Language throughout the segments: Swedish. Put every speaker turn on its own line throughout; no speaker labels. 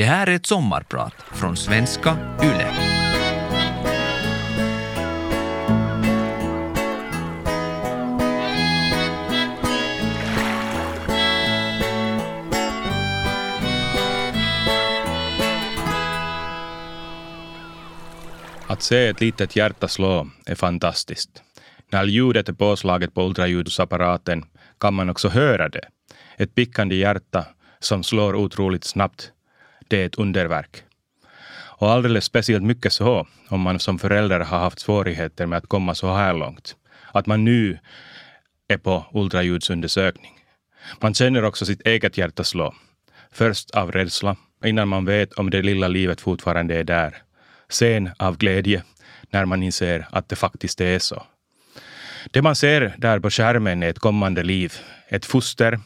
Det här är ett sommarprat från svenska YLE.
Att se ett litet hjärta slå är fantastiskt. När ljudet är påslaget på ultraljudsapparaten kan man också höra det. Ett pickande hjärta som slår otroligt snabbt. Det är ett underverk. Och alldeles speciellt mycket så om man som förälder har haft svårigheter med att komma så här långt. Att man nu är på ultraljudsundersökning. Man känner också sitt eget hjärta slå. Först av rädsla, innan man vet om det lilla livet fortfarande är där. Sen av glädje, när man inser att det faktiskt är så. Det man ser där på skärmen är ett kommande liv. Ett foster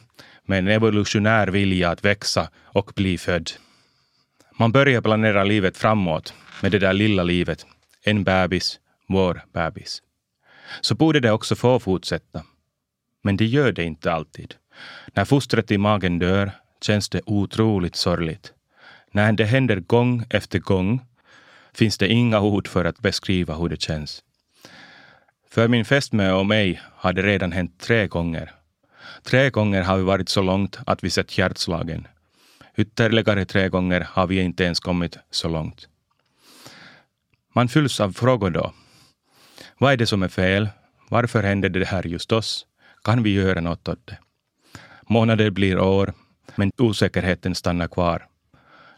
med en evolutionär vilja att växa och bli född. Man börjar planera livet framåt med det där lilla livet. En bebis, vår bebis. Så borde det också få fortsätta. Men det gör det inte alltid. När fostret i magen dör känns det otroligt sorgligt. När det händer gång efter gång finns det inga ord för att beskriva hur det känns. För min fästmö och mig har det redan hänt tre gånger. Tre gånger har vi varit så långt att vi sett hjärtslagen. Ytterligare tre gånger har vi inte ens kommit så långt. Man fylls av frågor då. Vad är det som är fel? Varför händer det här just oss? Kan vi göra något åt det? Månader blir år, men osäkerheten stannar kvar.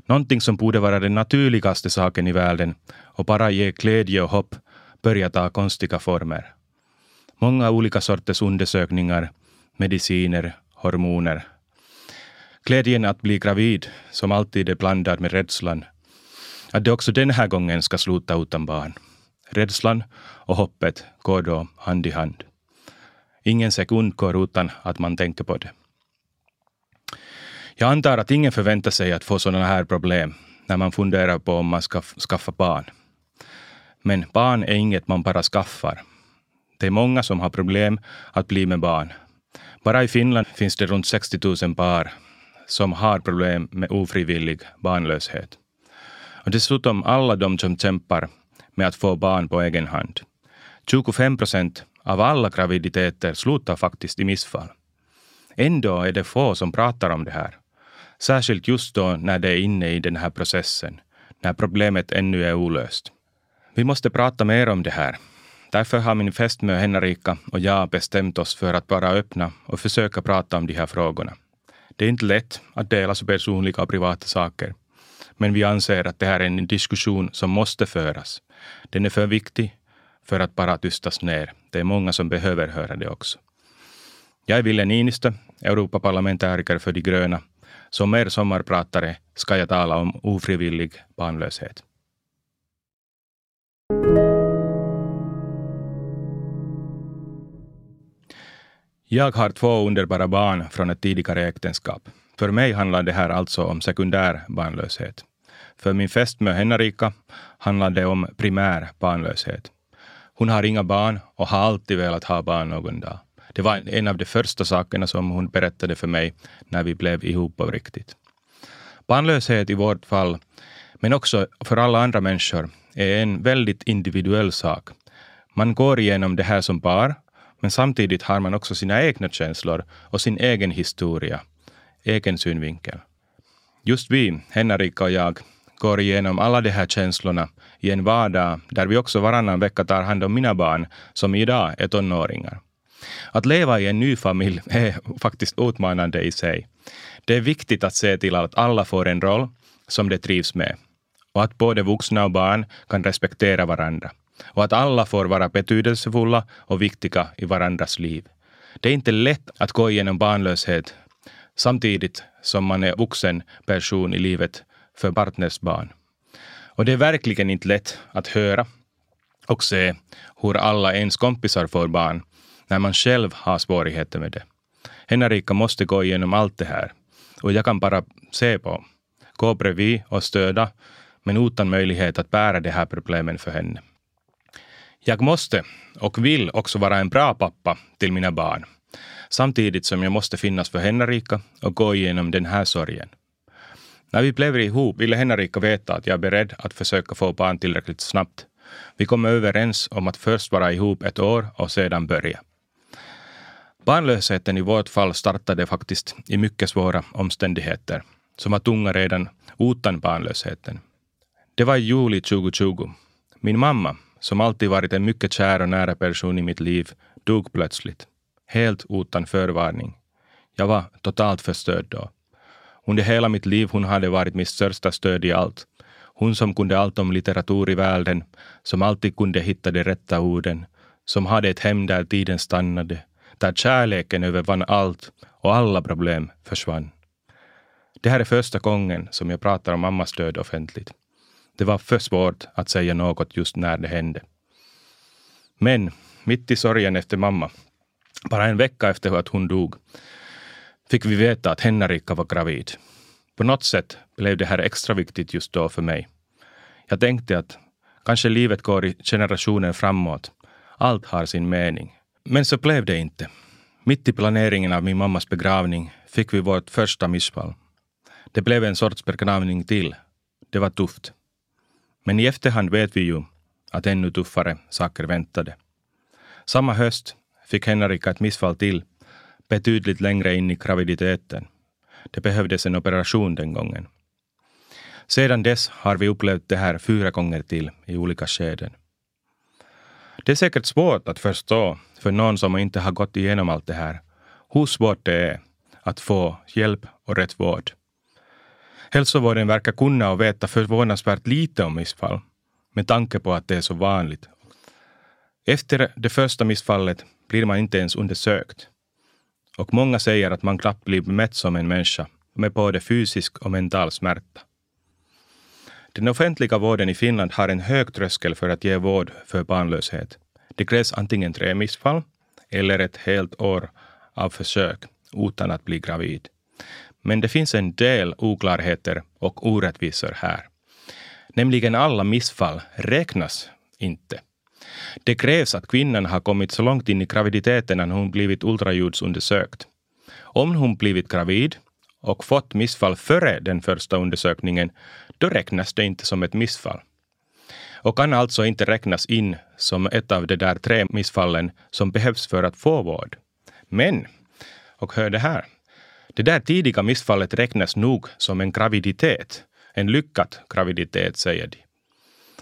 Någonting som borde vara den naturligaste saken i världen och bara ge glädje och hopp börjar ta konstiga former. Många olika sorters undersökningar, mediciner, hormoner. Glädjen att bli gravid, som alltid är blandad med rädslan, att det också den här gången ska sluta utan barn. Rädslan och hoppet går då hand i hand. Ingen sekund går utan att man tänker på det. Jag antar att ingen förväntar sig att få sådana här problem när man funderar på om man ska skaffa barn. Men barn är inget man bara skaffar. Det är många som har problem att bli med barn. Bara i Finland finns det runt 60 000 par som har problem med ofrivillig barnlöshet. Och dessutom alla de som kämpar med att få barn på egen hand. 25 procent av alla graviditeter slutar faktiskt i missfall. Ändå är det få som pratar om det här. Särskilt just då när det är inne i den här processen, när problemet ännu är olöst. Vi måste prata mer om det här. Därför har min fästmö Henrika och jag bestämt oss för att vara öppna och försöka prata om de här frågorna. Det är inte lätt att dela så personliga och privata saker. Men vi anser att det här är en diskussion som måste föras. Den är för viktig för att bara tystas ner. Det är många som behöver höra det också. Jag är Ville Niinistö, Europaparlamentariker för De gröna. Som er sommarpratare ska jag tala om ofrivillig barnlöshet. Jag har två underbara barn från ett tidigare äktenskap. För mig handlar det här alltså om sekundär barnlöshet. För min fästmö Henrika handlar det om primär barnlöshet. Hon har inga barn och har alltid velat ha barn någon dag. Det var en av de första sakerna som hon berättade för mig när vi blev ihop på riktigt. Barnlöshet i vårt fall, men också för alla andra människor, är en väldigt individuell sak. Man går igenom det här som par, men samtidigt har man också sina egna känslor och sin egen historia, egen synvinkel. Just vi, Henrik och jag, går igenom alla de här känslorna i en vardag där vi också varannan vecka tar hand om mina barn, som idag är tonåringar. Att leva i en ny familj är faktiskt utmanande i sig. Det är viktigt att se till att alla får en roll som de trivs med och att både vuxna och barn kan respektera varandra och att alla får vara betydelsefulla och viktiga i varandras liv. Det är inte lätt att gå igenom barnlöshet samtidigt som man är vuxen person i livet för partners barn. Och det är verkligen inte lätt att höra och se hur alla ens kompisar får barn när man själv har svårigheter med det. Henrika måste gå igenom allt det här och jag kan bara se på, gå bredvid och stödja, men utan möjlighet att bära de här problemen för henne. Jag måste och vill också vara en bra pappa till mina barn, samtidigt som jag måste finnas för Henrika och gå igenom den här sorgen. När vi blev ihop ville Henrika veta att jag är beredd att försöka få barn tillräckligt snabbt. Vi kom överens om att först vara ihop ett år och sedan börja. Barnlösheten i vårt fall startade faktiskt i mycket svåra omständigheter som var tunga redan utan barnlösheten. Det var i juli 2020. Min mamma, som alltid varit en mycket kär och nära person i mitt liv, dog plötsligt. Helt utan förvarning. Jag var totalt förstörd då. Under hela mitt liv hon hade varit mitt största stöd i allt. Hon som kunde allt om litteratur i världen, som alltid kunde hitta de rätta orden, som hade ett hem där tiden stannade, där kärleken övervann allt och alla problem försvann. Det här är första gången som jag pratar om mammas död offentligt. Det var för svårt att säga något just när det hände. Men mitt i sorgen efter mamma, bara en vecka efter att hon dog, fick vi veta att Henrika var gravid. På något sätt blev det här extra viktigt just då för mig. Jag tänkte att kanske livet går i generationer framåt. Allt har sin mening. Men så blev det inte. Mitt i planeringen av min mammas begravning fick vi vårt första missfall. Det blev en sorts begravning till. Det var tufft. Men i efterhand vet vi ju att ännu tuffare saker väntade. Samma höst fick Henrika ett missfall till, betydligt längre in i graviditeten. Det behövdes en operation den gången. Sedan dess har vi upplevt det här fyra gånger till i olika skeden. Det är säkert svårt att förstå för någon som inte har gått igenom allt det här, hur svårt det är att få hjälp och rätt vård. Hälsovården verkar kunna och veta förvånansvärt lite om missfall, med tanke på att det är så vanligt. Efter det första missfallet blir man inte ens undersökt. Och många säger att man knappt blir bemött som en människa med både fysisk och mental smärta. Den offentliga vården i Finland har en hög tröskel för att ge vård för barnlöshet. Det krävs antingen tre missfall eller ett helt år av försök utan att bli gravid. Men det finns en del oklarheter och orättvisor här. Nämligen alla missfall räknas inte. Det krävs att kvinnan har kommit så långt in i graviditeten att hon blivit ultraljudsundersökt. Om hon blivit gravid och fått missfall före den första undersökningen, då räknas det inte som ett missfall. Och kan alltså inte räknas in som ett av de där tre missfallen som behövs för att få vård. Men, och hör det här, det där tidiga missfallet räknas nog som en graviditet. En lyckad graviditet, säger de.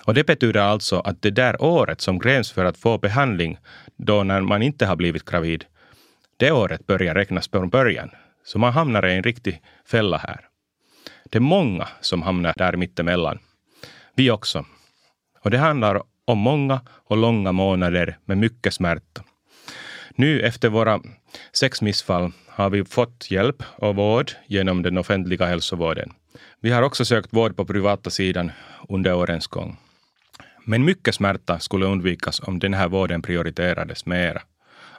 Och det betyder alltså att det där året som gräns för att få behandling, då när man inte har blivit gravid, det året börjar räknas från början. Så man hamnar i en riktig fälla här. Det är många som hamnar där mittemellan. Vi också. Och det handlar om många och långa månader med mycket smärta. Nu efter våra sex missfall har vi fått hjälp och vård genom den offentliga hälsovården. Vi har också sökt vård på privata sidan under årens gång. Men mycket smärta skulle undvikas om den här vården prioriterades mera.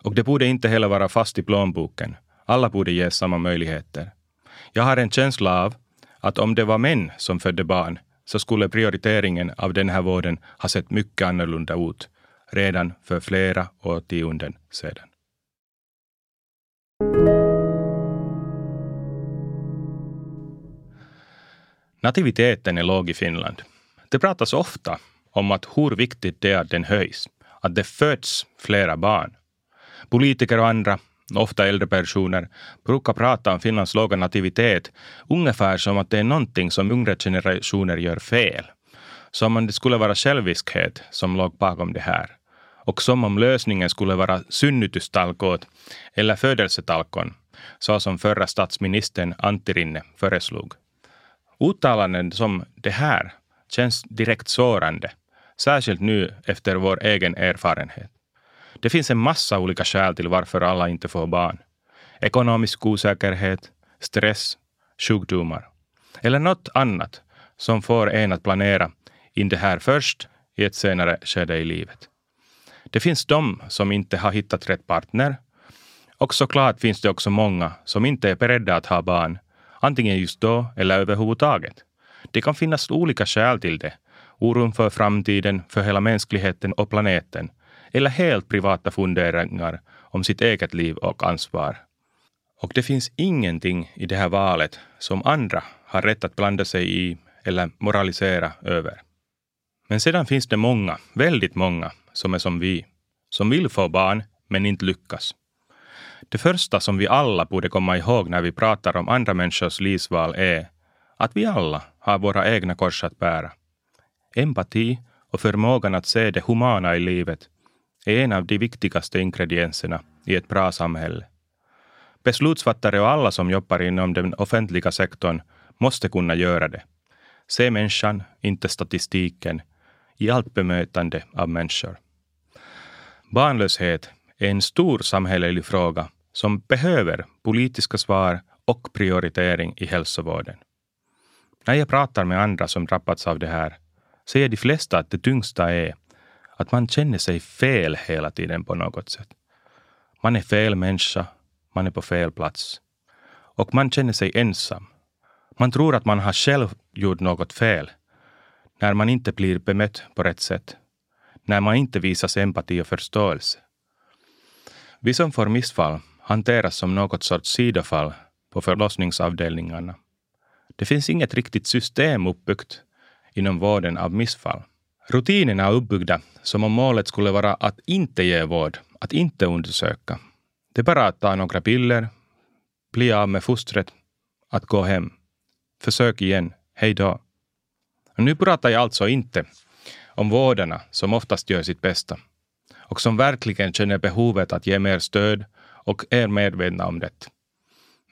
Och det borde inte heller vara fast i plånboken. Alla borde ges samma möjligheter. Jag har en känsla av att om det var män som födde barn så skulle prioriteringen av den här vården ha sett mycket annorlunda ut redan för flera årtionden sedan. Nativiteten är låg i Finland. Det pratas ofta om att hur viktigt det är att den höjs, att det föds flera barn. Politiker och andra, ofta äldre personer, brukar prata om Finlands låga nativitet ungefär som att det är någonting som yngre generationer gör fel. Som om det skulle vara själviskhet som låg bakom det här. Och som om lösningen skulle vara synnytystalkot eller födelsetalkon, så som förra statsministern Antti Rinne föreslog. Uttalanden som det här känns direkt sårande Särskilt nu efter vår egen erfarenhet. Det finns en massa olika skäl till varför alla inte får barn. Ekonomisk osäkerhet, stress, sjukdomar. Eller något annat som får en att planera in det här först i ett senare skede i livet. Det finns de som inte har hittat rätt partner. Och såklart finns det också många som inte är beredda att ha barn, antingen just då eller överhuvudtaget. Det kan finnas olika skäl till det oron för framtiden, för hela mänskligheten och planeten, eller helt privata funderingar om sitt eget liv och ansvar. Och det finns ingenting i det här valet som andra har rätt att blanda sig i eller moralisera över. Men sedan finns det många, väldigt många, som är som vi, som vill få barn men inte lyckas. Det första som vi alla borde komma ihåg när vi pratar om andra människors livsval är att vi alla har våra egna kors att bära. Empati och förmågan att se det humana i livet är en av de viktigaste ingredienserna i ett bra samhälle. Beslutsfattare och alla som jobbar inom den offentliga sektorn måste kunna göra det. Se människan, inte statistiken, i allt bemötande av människor. Barnlöshet är en stor samhällelig fråga som behöver politiska svar och prioritering i hälsovården. När jag pratar med andra som drabbats av det här säger de flesta att det tyngsta är att man känner sig fel hela tiden på något sätt. Man är fel människa, man är på fel plats. Och man känner sig ensam. Man tror att man har själv gjort något fel när man inte blir bemött på rätt sätt. När man inte visas empati och förståelse. Vi som får missfall hanteras som något sorts sidofall på förlossningsavdelningarna. Det finns inget riktigt system uppbyggt inom vården av missfall. Rutinerna är uppbyggda som om målet skulle vara att inte ge vård, att inte undersöka. Det är bara att ta några piller, bli av med fostret, att gå hem. Försök igen. Hej då. Och nu pratar jag alltså inte om vårdarna som oftast gör sitt bästa och som verkligen känner behovet att ge mer stöd och är medvetna om det.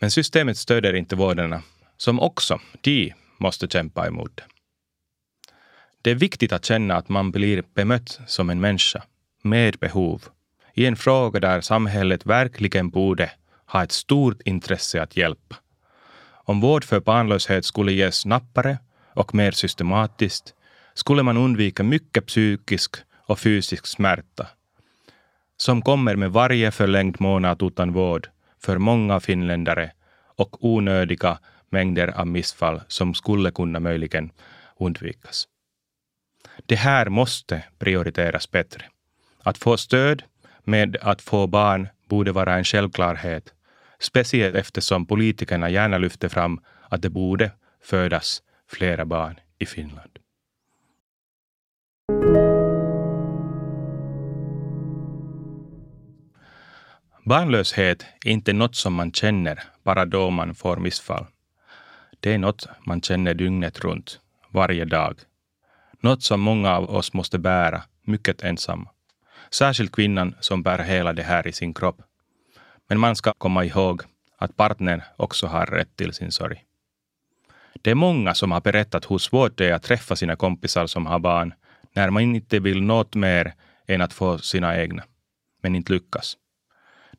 Men systemet stöder inte vårdarna, som också de måste kämpa emot det. Är viktigt att känna att man blir bemött som en människa med behov i en fråga där samhället verkligen borde ha ett stort intresse att hjälpa. Om vård för barnlöshet skulle ges snabbare och mer systematiskt skulle man undvika mycket psykisk och fysisk smärta som kommer med varje förlängd månad utan vård för många finländare och onödiga mängder av missfall som skulle kunna möjligen undvikas. Det här måste prioriteras bättre. Att få stöd med att få barn borde vara en självklarhet, speciellt eftersom politikerna gärna lyfter fram att det borde födas flera barn i Finland. Barnlöshet är inte något som man känner bara då man får missfall. Det är något man känner dygnet runt, varje dag. Något som många av oss måste bära, mycket ensamma. Särskilt kvinnan som bär hela det här i sin kropp. Men man ska komma ihåg att partnern också har rätt till sin sorg. Det är många som har berättat hur svårt det är att träffa sina kompisar som har barn när man inte vill något mer än att få sina egna, men inte lyckas.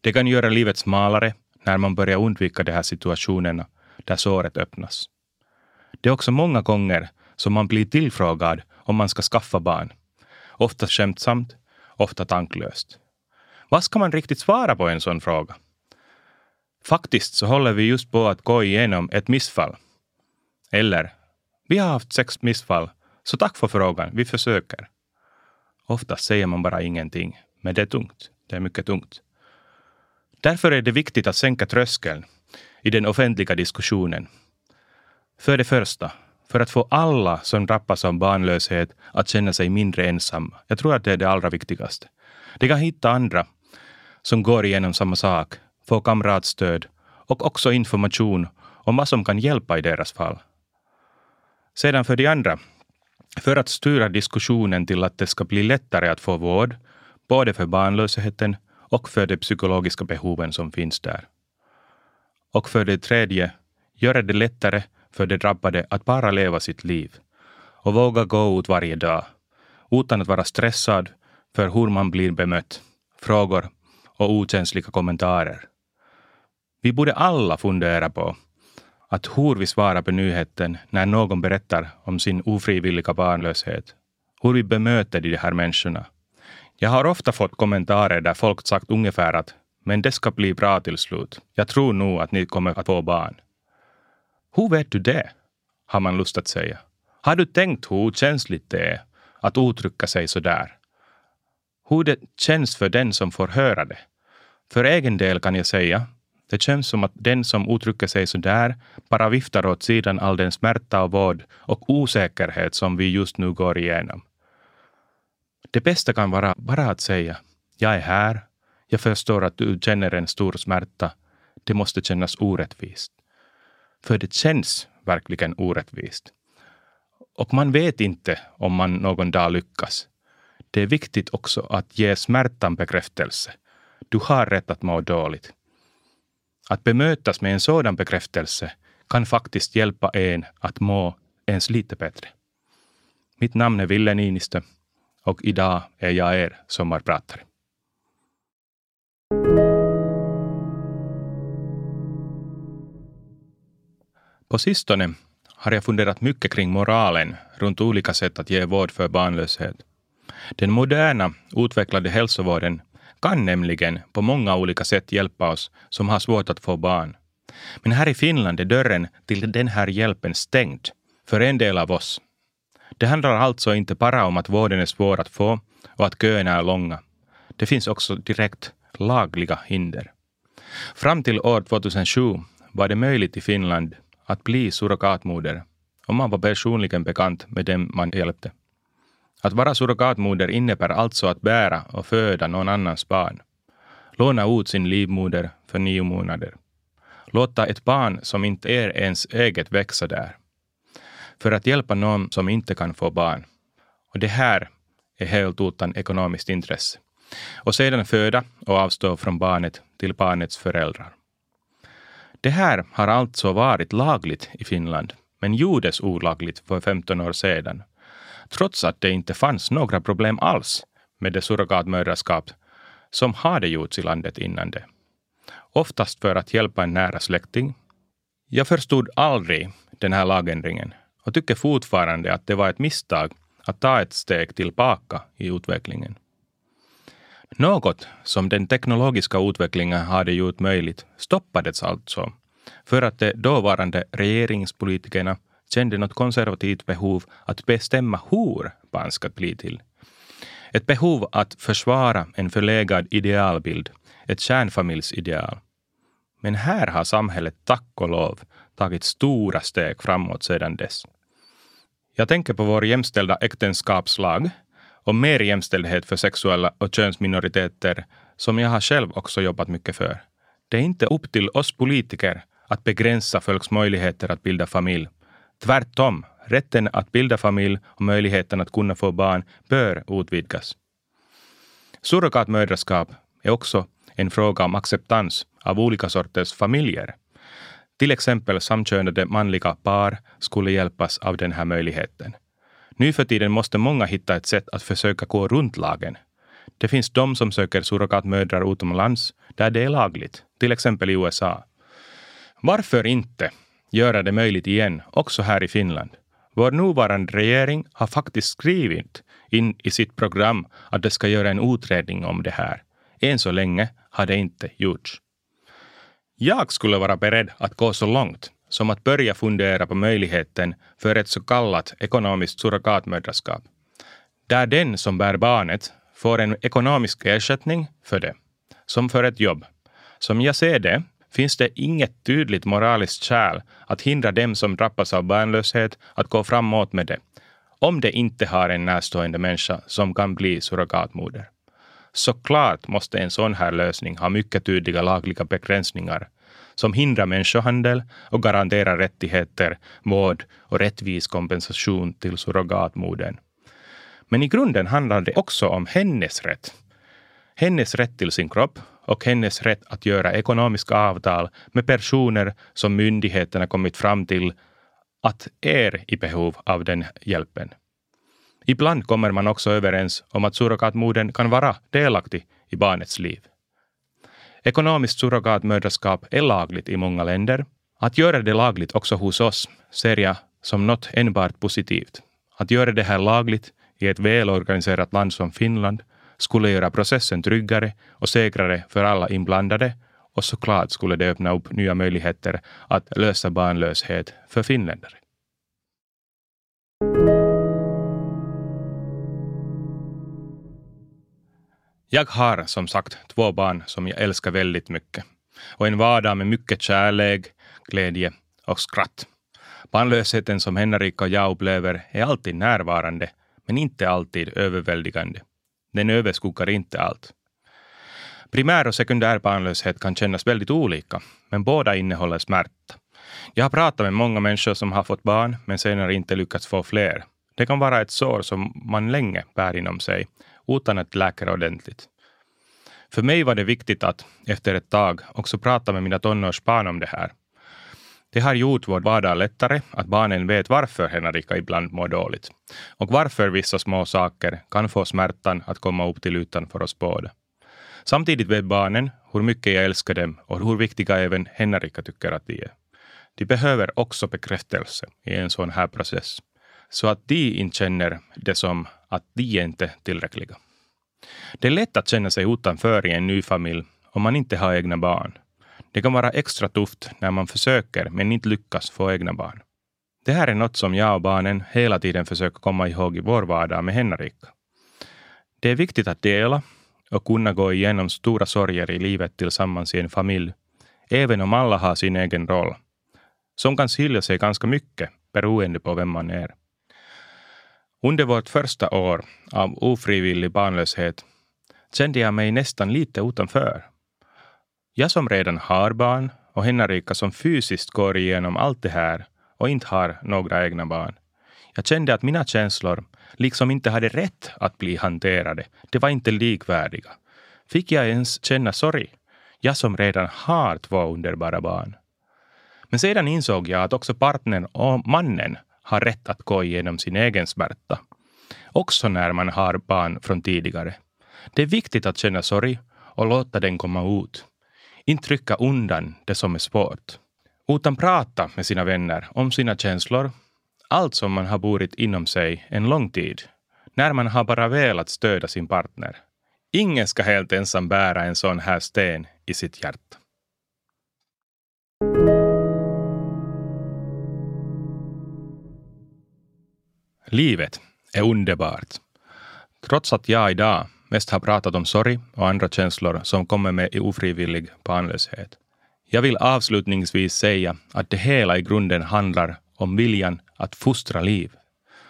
Det kan göra livet smalare när man börjar undvika de här situationerna där såret öppnas. Det är också många gånger som man blir tillfrågad om man ska skaffa barn. Ofta skämtsamt, ofta tanklöst. Vad ska man riktigt svara på en sån fråga? Faktiskt så håller vi just på att gå igenom ett missfall. Eller, vi har haft sex missfall, så tack för frågan, vi försöker. Oftast säger man bara ingenting, men det är tungt. Det är mycket tungt. Därför är det viktigt att sänka tröskeln i den offentliga diskussionen. För det första, för att få alla som drabbas av barnlöshet att känna sig mindre ensamma. Jag tror att det är det allra viktigaste. De kan hitta andra som går igenom samma sak, få kamratstöd och också information om vad som kan hjälpa i deras fall. Sedan för de andra, för att styra diskussionen till att det ska bli lättare att få vård, både för barnlösheten och för de psykologiska behoven som finns där. Och för det tredje, göra det lättare för de drabbade att bara leva sitt liv och våga gå ut varje dag utan att vara stressad för hur man blir bemött, frågor och okänsliga kommentarer. Vi borde alla fundera på att hur vi svarar på nyheten när någon berättar om sin ofrivilliga barnlöshet. Hur vi bemöter de här människorna. Jag har ofta fått kommentarer där folk sagt ungefär att men det ska bli bra till slut. Jag tror nog att ni kommer att få barn. Hur vet du det? Har man lust att säga. Har du tänkt hur känsligt det är att uttrycka sig så där? Hur det känns för den som får höra det? För egen del kan jag säga, Det känns som att den som uttrycker sig så där bara viftar åt sidan all den smärta och vård och osäkerhet som vi just nu går igenom. Det bästa kan vara bara att säga jag är här, jag förstår att du känner en stor smärta. Det måste kännas orättvist. För det känns verkligen orättvist. Och man vet inte om man någon dag lyckas. Det är viktigt också att ge smärtan bekräftelse. Du har rätt att må dåligt. Att bemötas med en sådan bekräftelse kan faktiskt hjälpa en att må ens lite bättre. Mitt namn är Ville Niinistö och idag är jag er sommarpratare. På sistone har jag funderat mycket kring moralen runt olika sätt att ge vård för barnlöshet. Den moderna, utvecklade hälsovården kan nämligen på många olika sätt hjälpa oss som har svårt att få barn. Men här i Finland är dörren till den här hjälpen stängd för en del av oss. Det handlar alltså inte bara om att vården är svår att få och att köerna är långa. Det finns också direkt lagliga hinder. Fram till år 2007 var det möjligt i Finland att bli surrogatmoder om man var personligen bekant med dem man hjälpte. Att vara surrogatmoder innebär alltså att bära och föda någon annans barn. Låna ut sin livmoder för nio månader. Låta ett barn som inte är ens eget växa där. För att hjälpa någon som inte kan få barn. Och det här är helt utan ekonomiskt intresse. Och sedan föda och avstå från barnet till barnets föräldrar. Det här har alltså varit lagligt i Finland, men gjordes olagligt för 15 år sedan trots att det inte fanns några problem alls med det surrogatmödraskap som hade gjorts i landet innan det. Oftast för att hjälpa en nära släkting. Jag förstod aldrig den här lagändringen och tycker fortfarande att det var ett misstag att ta ett steg tillbaka i utvecklingen. Något som den teknologiska utvecklingen hade gjort möjligt stoppades alltså för att de dåvarande regeringspolitikerna kände något konservativt behov att bestämma hur barn ska bli till. Ett behov att försvara en förlegad idealbild, ett kärnfamiljsideal. Men här har samhället tack och lov tagit stora steg framåt sedan dess. Jag tänker på vår jämställda äktenskapslag och mer jämställdhet för sexuella och könsminoriteter som jag har själv också jobbat mycket för. Det är inte upp till oss politiker att begränsa folks möjligheter att bilda familj Tvärtom, rätten att bilda familj och möjligheten att kunna få barn bör utvidgas. Surrogatmödraskap är också en fråga om acceptans av olika sorters familjer. Till exempel samkönade manliga par skulle hjälpas av den här möjligheten. Nu för tiden måste många hitta ett sätt att försöka gå runt lagen. Det finns de som söker surrogatmödrar utomlands där det är lagligt, till exempel i USA. Varför inte göra det möjligt igen, också här i Finland. Vår nuvarande regering har faktiskt skrivit in i sitt program att det ska göra en utredning om det här. Än så länge har det inte gjorts. Jag skulle vara beredd att gå så långt som att börja fundera på möjligheten för ett så kallat ekonomiskt surrogatmödraskap, där den som bär barnet får en ekonomisk ersättning för det, som för ett jobb. Som jag ser det finns det inget tydligt moraliskt skäl att hindra dem som drabbas av barnlöshet att gå framåt med det, om de inte har en närstående människa som kan bli surrogatmoder. Såklart måste en sån här lösning ha mycket tydliga lagliga begränsningar som hindrar människohandel och garanterar rättigheter, vård och rättvis kompensation till surrogatmodern. Men i grunden handlar det också om hennes rätt. Hennes rätt till sin kropp och hennes rätt att göra ekonomiska avtal med personer som myndigheterna kommit fram till att är i behov av den hjälpen. Ibland kommer man också överens om att surrogatmodern kan vara delaktig i barnets liv. Ekonomiskt surrogatmödraskap är lagligt i många länder. Att göra det lagligt också hos oss ser jag som något enbart positivt. Att göra det här lagligt i ett välorganiserat land som Finland skulle göra processen tryggare och säkrare för alla inblandade och såklart skulle det öppna upp nya möjligheter att lösa barnlöshet för finländare. Jag har som sagt två barn som jag älskar väldigt mycket. och en vardag med mycket kärlek, glädje och skratt. Barnlösheten som Henrik och jag upplever är alltid närvarande, men inte alltid överväldigande. Den överskuggar inte allt. Primär och sekundär barnlöshet kan kännas väldigt olika, men båda innehåller smärta. Jag har pratat med många människor som har fått barn, men senare inte lyckats få fler. Det kan vara ett sår som man länge bär inom sig, utan att läka ordentligt. För mig var det viktigt att, efter ett tag, också prata med mina tonårsbarn om det här. Det har gjort vår vardag lättare, att barnen vet varför Henrika ibland mår dåligt och varför vissa små saker kan få smärtan att komma upp till ytan för oss båda. Samtidigt vet barnen hur mycket jag älskar dem och hur viktiga även Henrika tycker att de är. De behöver också bekräftelse i en sån här process, så att de inte känner det som att de är inte är tillräckliga. Det är lätt att känna sig utanför i en ny familj om man inte har egna barn. Det kan vara extra tufft när man försöker men inte lyckas få egna barn. Det här är något som jag och barnen hela tiden försöker komma ihåg i vår vardag med Henrika. Det är viktigt att dela och kunna gå igenom stora sorger i livet tillsammans i en familj, även om alla har sin egen roll, som kan skilja sig ganska mycket beroende på vem man är. Under vårt första år av ofrivillig barnlöshet kände jag mig nästan lite utanför. Jag som redan har barn och Henrika som fysiskt går igenom allt det här och inte har några egna barn. Jag kände att mina känslor liksom inte hade rätt att bli hanterade. De var inte likvärdiga. Fick jag ens känna sorg? Jag som redan har två underbara barn. Men sedan insåg jag att också partnern och mannen har rätt att gå igenom sin egen smärta. Också när man har barn från tidigare. Det är viktigt att känna sorg och låta den komma ut. Inte trycka undan det som är svårt. Utan prata med sina vänner om sina känslor, allt som man har burit inom sig en lång tid, när man har bara velat stödja sin partner. Ingen ska helt ensam bära en sån här sten i sitt hjärta. Livet är underbart. Trots att jag idag mest har pratat om sorg och andra känslor som kommer med i ofrivillig barnlöshet. Jag vill avslutningsvis säga att det hela i grunden handlar om viljan att fostra liv.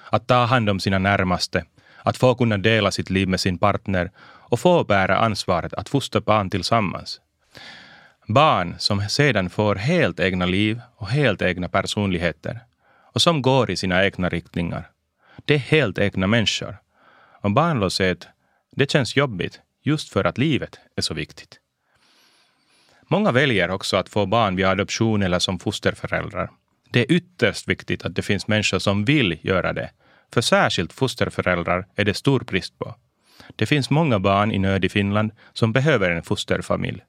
Att ta hand om sina närmaste, att få kunna dela sitt liv med sin partner och få bära ansvaret att fostra barn tillsammans. Barn som sedan får helt egna liv och helt egna personligheter och som går i sina egna riktningar. Det är helt egna människor. Och barnlöshet det känns jobbigt just för att livet är så viktigt. Många väljer också att få barn via adoption eller som fosterföräldrar. Det är ytterst viktigt att det finns människor som vill göra det, för särskilt fosterföräldrar är det stor brist på. Det finns många barn i nöd i Finland som behöver en fosterfamilj.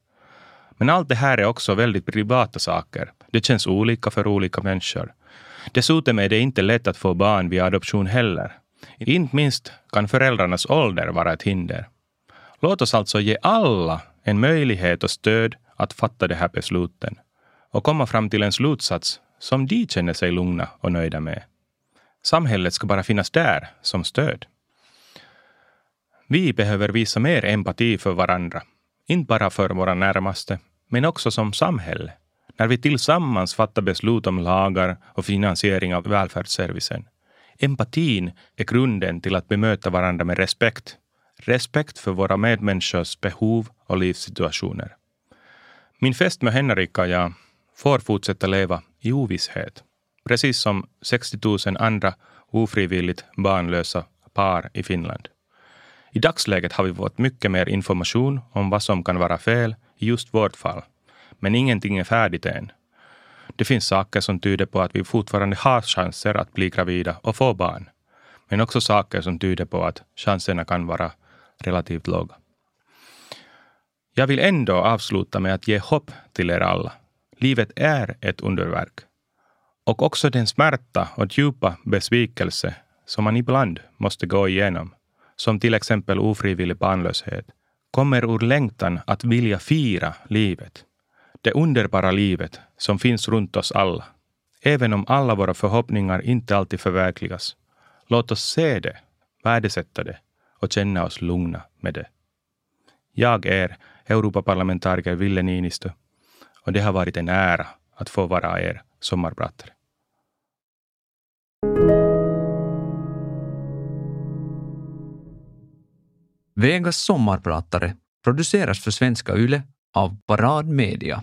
Men allt det här är också väldigt privata saker. Det känns olika för olika människor. Dessutom är det inte lätt att få barn via adoption heller. Inte minst kan föräldrarnas ålder vara ett hinder. Låt oss alltså ge alla en möjlighet och stöd att fatta de här besluten och komma fram till en slutsats som de känner sig lugna och nöjda med. Samhället ska bara finnas där som stöd. Vi behöver visa mer empati för varandra, inte bara för våra närmaste, men också som samhälle, när vi tillsammans fattar beslut om lagar och finansiering av välfärdsservicen. Empatin är grunden till att bemöta varandra med respekt. Respekt för våra medmänniskors behov och livssituationer. Min fest med Henrik och jag får fortsätta leva i ovisshet. Precis som 60 000 andra ofrivilligt barnlösa par i Finland. I dagsläget har vi fått mycket mer information om vad som kan vara fel i just vårt fall. Men ingenting är färdigt än. Det finns saker som tyder på att vi fortfarande har chanser att bli gravida och få barn. Men också saker som tyder på att chanserna kan vara relativt låga. Jag vill ändå avsluta med att ge hopp till er alla. Livet är ett underverk. Och också den smärta och djupa besvikelse som man ibland måste gå igenom, som till exempel ofrivillig barnlöshet, kommer ur längtan att vilja fira livet det underbara livet som finns runt oss alla. Även om alla våra förhoppningar inte alltid förverkligas. Låt oss se det, värdesätta det och känna oss lugna med det. Jag är Europaparlamentariker Ville Niinistö och det har varit en ära att få vara er sommarpratare.
Vegas sommarpratare produceras för Svenska Yle av Parad Media